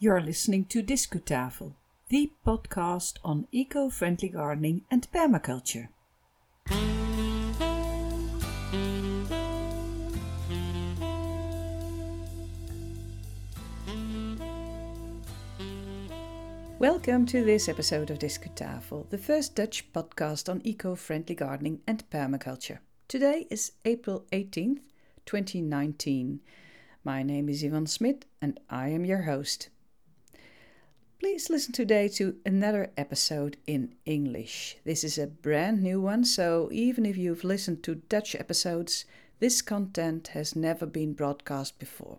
You're listening to Discutafel, the podcast on eco friendly gardening and permaculture. Welcome to this episode of Discutafel, the first Dutch podcast on eco friendly gardening and permaculture. Today is April 18th, 2019. My name is Ivan Smit and I am your host. Please listen today to another episode in English. This is a brand new one, so even if you've listened to Dutch episodes, this content has never been broadcast before.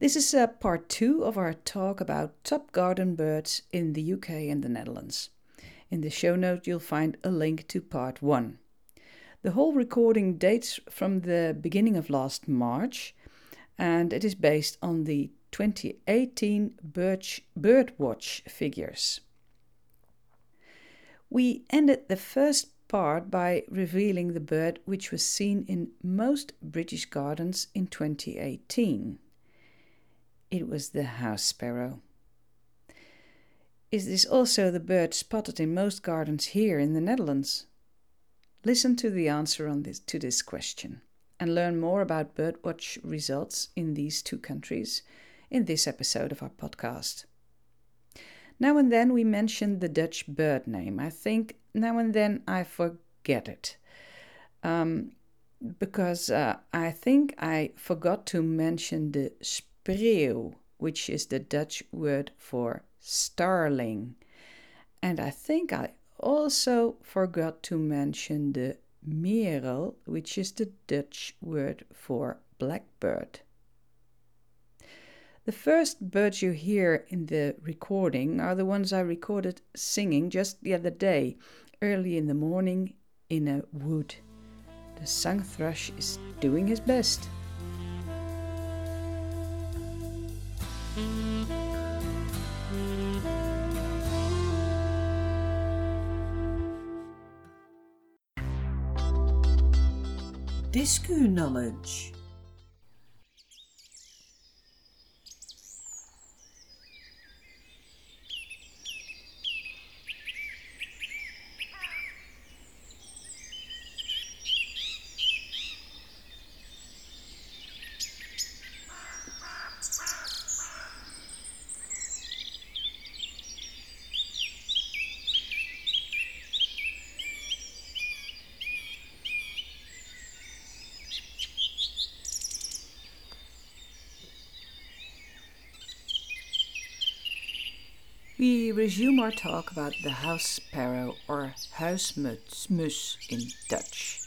This is a part two of our talk about top garden birds in the UK and the Netherlands. In the show note, you'll find a link to part one. The whole recording dates from the beginning of last March, and it is based on the 2018 Birch, Birdwatch figures. We ended the first part by revealing the bird which was seen in most British gardens in 2018. It was the house sparrow. Is this also the bird spotted in most gardens here in the Netherlands? Listen to the answer on this, to this question and learn more about birdwatch results in these two countries in this episode of our podcast. Now and then we mention the Dutch bird name. I think now and then I forget it. Um, because uh, I think I forgot to mention the spreeuw, which is the Dutch word for starling. And I think I also forgot to mention the merel, which is the Dutch word for blackbird. The first birds you hear in the recording are the ones I recorded singing just the other day, early in the morning in a wood. The song thrush is doing his best. Discu knowledge. We resume our talk about the house sparrow or huismus in Dutch.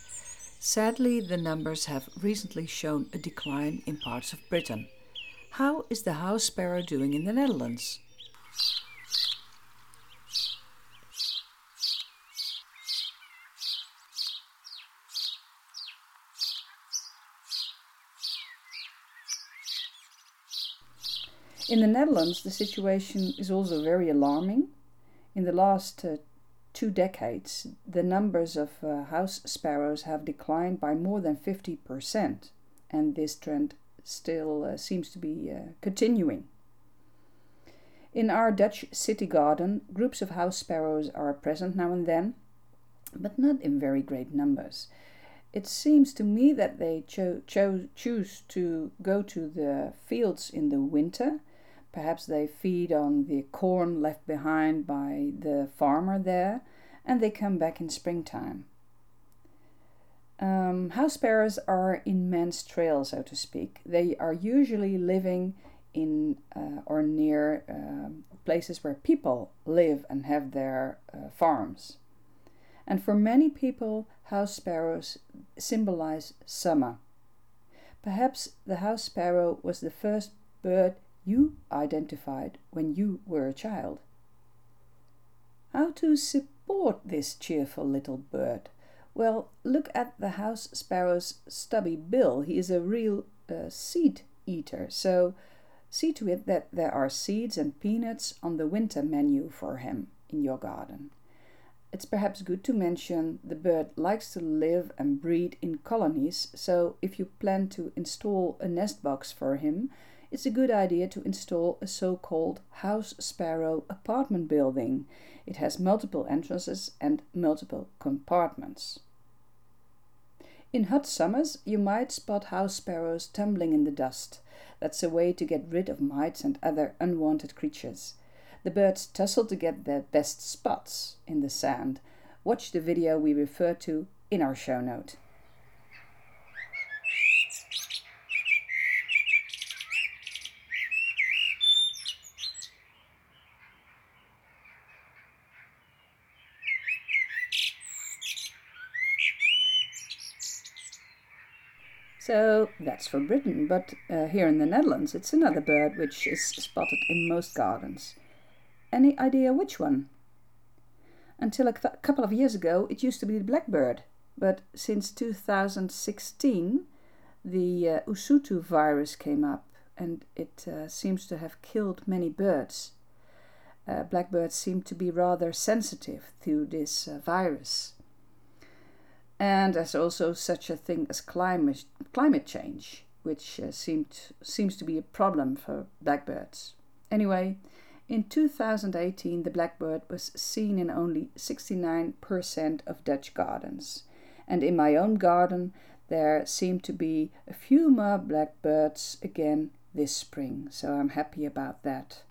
Sadly, the numbers have recently shown a decline in parts of Britain. How is the house sparrow doing in the Netherlands? In the Netherlands, the situation is also very alarming. In the last uh, two decades, the numbers of uh, house sparrows have declined by more than 50%, and this trend still uh, seems to be uh, continuing. In our Dutch city garden, groups of house sparrows are present now and then, but not in very great numbers. It seems to me that they cho- cho- choose to go to the fields in the winter Perhaps they feed on the corn left behind by the farmer there and they come back in springtime. Um, house sparrows are in man's trail, so to speak. They are usually living in uh, or near uh, places where people live and have their uh, farms. And for many people, house sparrows symbolize summer. Perhaps the house sparrow was the first bird you identified when you were a child. How to support this cheerful little bird? Well, look at the house sparrow's stubby bill. He is a real uh, seed eater, so see to it that there are seeds and peanuts on the winter menu for him in your garden. It's perhaps good to mention the bird likes to live and breed in colonies, so if you plan to install a nest box for him, it's a good idea to install a so called house sparrow apartment building. It has multiple entrances and multiple compartments. In hot summers, you might spot house sparrows tumbling in the dust. That's a way to get rid of mites and other unwanted creatures. The birds tussle to get their best spots in the sand. Watch the video we refer to in our show note. So that's for Britain, but uh, here in the Netherlands it's another bird which is spotted in most gardens. Any idea which one? Until a couple of years ago it used to be the blackbird, but since 2016 the uh, Usutu virus came up and it uh, seems to have killed many birds. Uh, blackbirds seem to be rather sensitive to this uh, virus. And there's also such a thing as climate, climate change, which uh, seemed, seems to be a problem for blackbirds. Anyway, in 2018, the blackbird was seen in only 69% of Dutch gardens. And in my own garden, there seem to be a few more blackbirds again this spring, so I'm happy about that.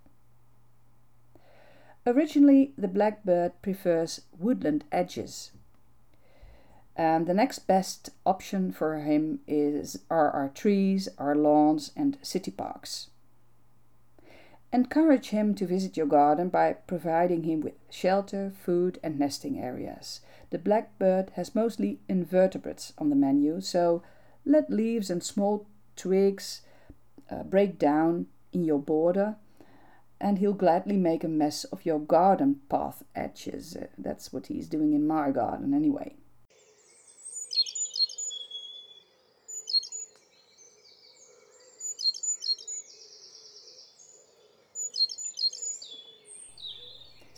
Originally, the blackbird prefers woodland edges, and the next best option for him is are our trees, our lawns, and city parks. Encourage him to visit your garden by providing him with shelter, food, and nesting areas. The blackbird has mostly invertebrates on the menu, so let leaves and small twigs uh, break down in your border, and he'll gladly make a mess of your garden path edges. Uh, that's what he's doing in my garden, anyway.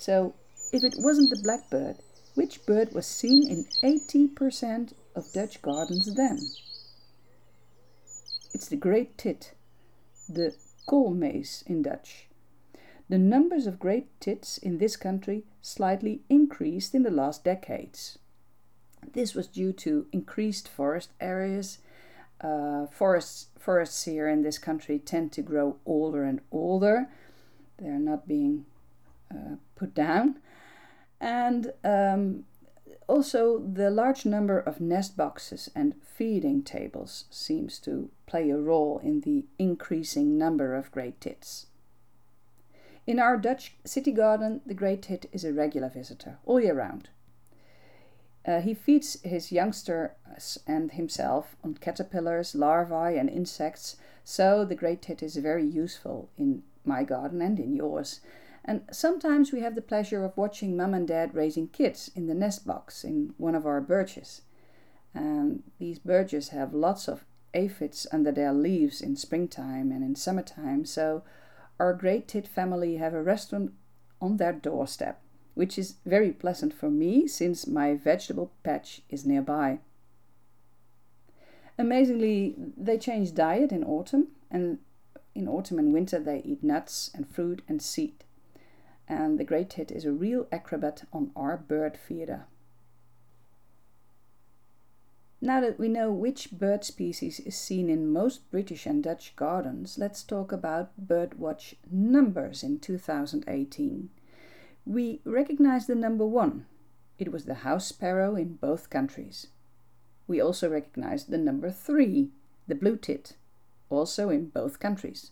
So, if it wasn't the blackbird, which bird was seen in 80% of Dutch gardens then? It's the great tit, the koolmees in Dutch. The numbers of great tits in this country slightly increased in the last decades. This was due to increased forest areas. Uh, forests, forests here in this country tend to grow older and older. They're not being put down. And um, also, the large number of nest boxes and feeding tables seems to play a role in the increasing number of great tits. In our Dutch city garden, the great tit is a regular visitor all year round. Uh, he feeds his youngsters and himself on caterpillars, larvae, and insects, so the great tit is very useful in my garden and in yours. And sometimes we have the pleasure of watching mum and dad raising kids in the nest box in one of our birches. And these birches have lots of aphids under their leaves in springtime and in summertime, so our great tit family have a restaurant on their doorstep, which is very pleasant for me since my vegetable patch is nearby. Amazingly, they change diet in autumn, and in autumn and winter they eat nuts and fruit and seed and the great tit is a real acrobat on our bird feeder. Now that we know which bird species is seen in most British and Dutch gardens, let's talk about birdwatch numbers in 2018. We recognize the number one. It was the house sparrow in both countries. We also recognize the number three, the blue tit, also in both countries.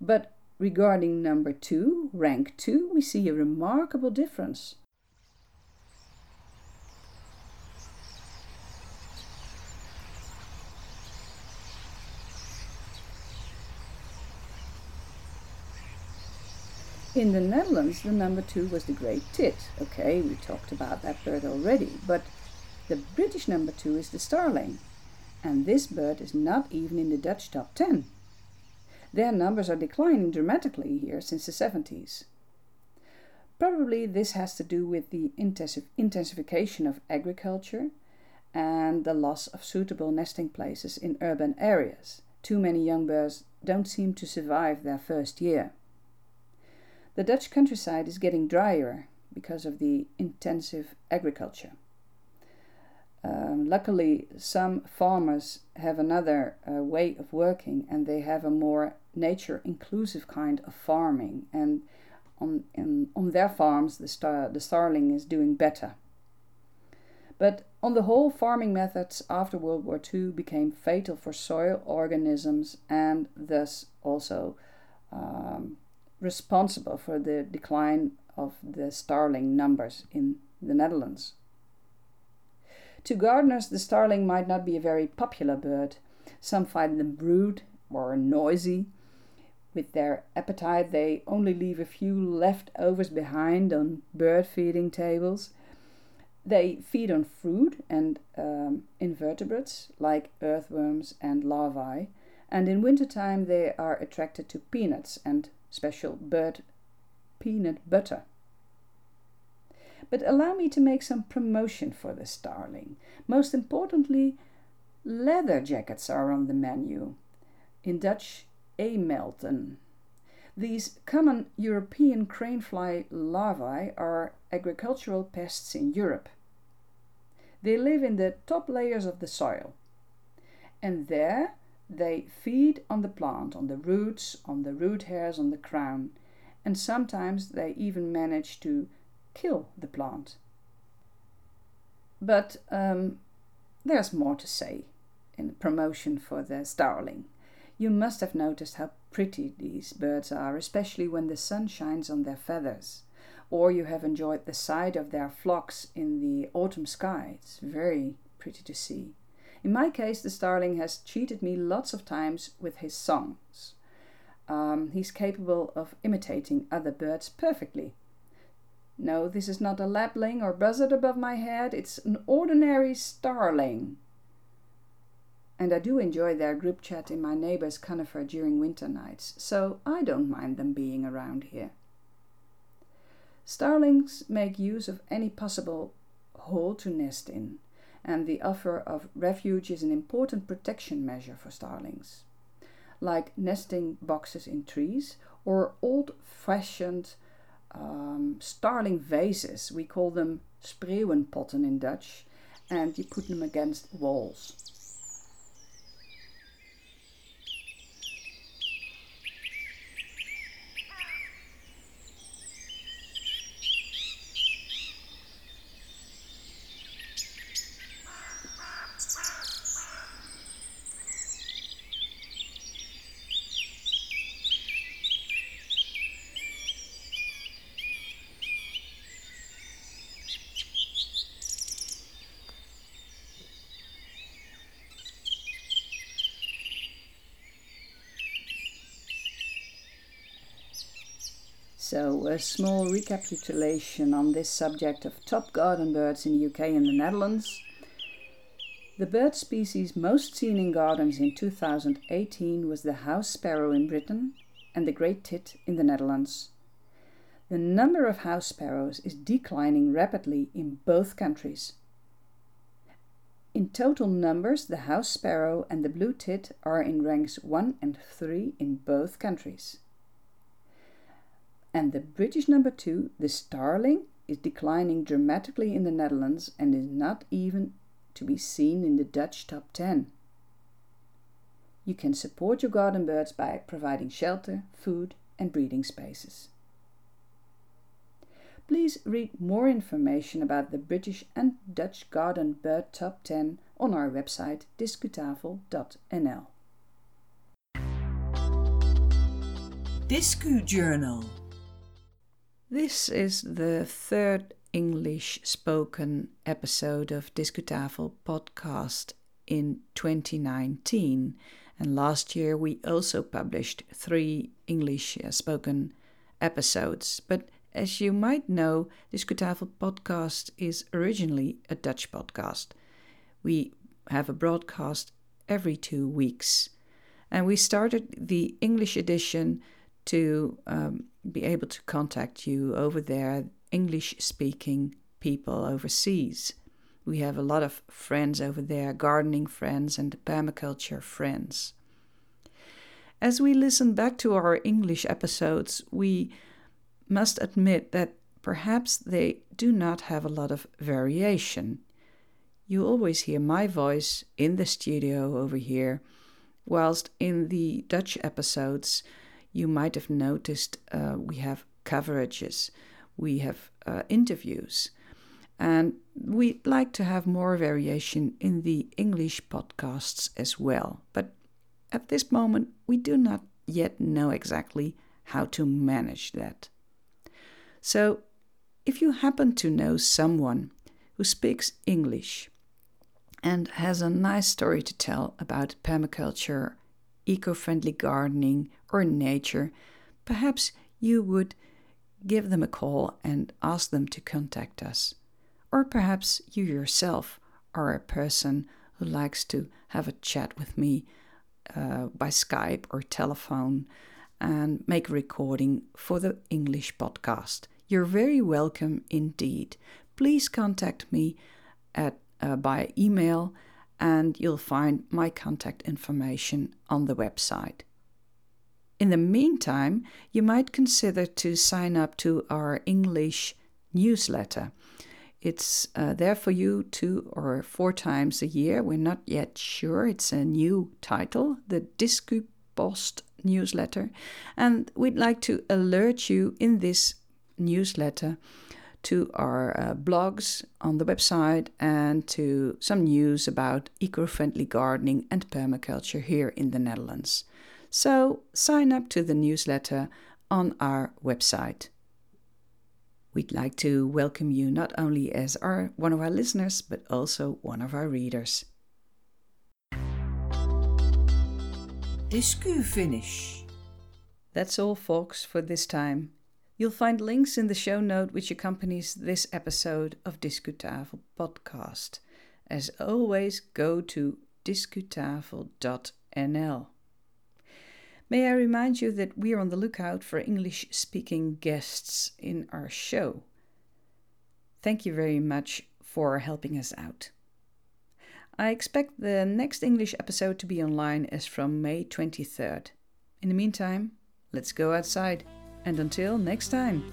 But Regarding number two, rank two, we see a remarkable difference. In the Netherlands, the number two was the great tit. Okay, we talked about that bird already, but the British number two is the starling. And this bird is not even in the Dutch top 10. Their numbers are declining dramatically here since the 70s. Probably this has to do with the intensification of agriculture and the loss of suitable nesting places in urban areas. too many young birds don't seem to survive their first year. The Dutch countryside is getting drier because of the intensive agriculture. Um, luckily, some farmers have another uh, way of working and they have a more nature inclusive kind of farming. And on, in, on their farms, the, star, the starling is doing better. But on the whole, farming methods after World War II became fatal for soil organisms and thus also um, responsible for the decline of the starling numbers in the Netherlands. To gardeners, the starling might not be a very popular bird. Some find them rude or noisy. With their appetite, they only leave a few leftovers behind on bird feeding tables. They feed on fruit and um, invertebrates like earthworms and larvae, and in wintertime they are attracted to peanuts and special bird peanut butter. But allow me to make some promotion for the starling. Most importantly, leather jackets are on the menu. In Dutch, emelten. These common European cranefly larvae are agricultural pests in Europe. They live in the top layers of the soil. And there they feed on the plant, on the roots, on the root hairs, on the crown, and sometimes they even manage to kill the plant. But um, there's more to say in promotion for the starling. You must have noticed how pretty these birds are, especially when the sun shines on their feathers. Or you have enjoyed the sight of their flocks in the autumn sky. It's very pretty to see. In my case, the starling has cheated me lots of times with his songs. Um, he's capable of imitating other birds perfectly. No, this is not a lapwing or buzzard above my head, it's an ordinary starling. And I do enjoy their group chat in my neighbor's conifer during winter nights, so I don't mind them being around here. Starlings make use of any possible hole to nest in, and the offer of refuge is an important protection measure for starlings, like nesting boxes in trees or old fashioned um, starling vases. We call them spreeuwenpotten in Dutch, and you put them against walls. So, a small recapitulation on this subject of top garden birds in the UK and the Netherlands. The bird species most seen in gardens in 2018 was the house sparrow in Britain and the great tit in the Netherlands. The number of house sparrows is declining rapidly in both countries. In total numbers, the house sparrow and the blue tit are in ranks 1 and 3 in both countries. And the British number two, the starling, is declining dramatically in the Netherlands and is not even to be seen in the Dutch top 10. You can support your garden birds by providing shelter, food, and breeding spaces. Please read more information about the British and Dutch garden bird top 10 on our website discutafel.nl. Discu Journal this is the third English spoken episode of Discutafel podcast in 2019. And last year we also published three English uh, spoken episodes. But as you might know, Discutafel podcast is originally a Dutch podcast. We have a broadcast every two weeks. And we started the English edition to um, be able to contact you over there, English speaking people overseas. We have a lot of friends over there, gardening friends and permaculture friends. As we listen back to our English episodes, we must admit that perhaps they do not have a lot of variation. You always hear my voice in the studio over here, whilst in the Dutch episodes, you might have noticed uh, we have coverages, we have uh, interviews, and we'd like to have more variation in the English podcasts as well. But at this moment, we do not yet know exactly how to manage that. So, if you happen to know someone who speaks English and has a nice story to tell about permaculture, eco friendly gardening, or nature, perhaps you would give them a call and ask them to contact us. Or perhaps you yourself are a person who likes to have a chat with me uh, by Skype or telephone and make a recording for the English podcast. You're very welcome indeed. Please contact me at uh, by email and you'll find my contact information on the website. In the meantime, you might consider to sign up to our English newsletter. It's uh, there for you two or four times a year. We're not yet sure. It's a new title, the Discu Post newsletter. And we'd like to alert you in this newsletter to our uh, blogs on the website and to some news about eco friendly gardening and permaculture here in the Netherlands. So sign up to the newsletter on our website. We'd like to welcome you not only as our, one of our listeners, but also one of our readers. Discu finish. That's all, folks, for this time. You'll find links in the show note which accompanies this episode of Discutafel podcast. As always, go to discutafel.nl. May I remind you that we are on the lookout for English speaking guests in our show. Thank you very much for helping us out. I expect the next English episode to be online as from May 23rd. In the meantime, let's go outside. And until next time.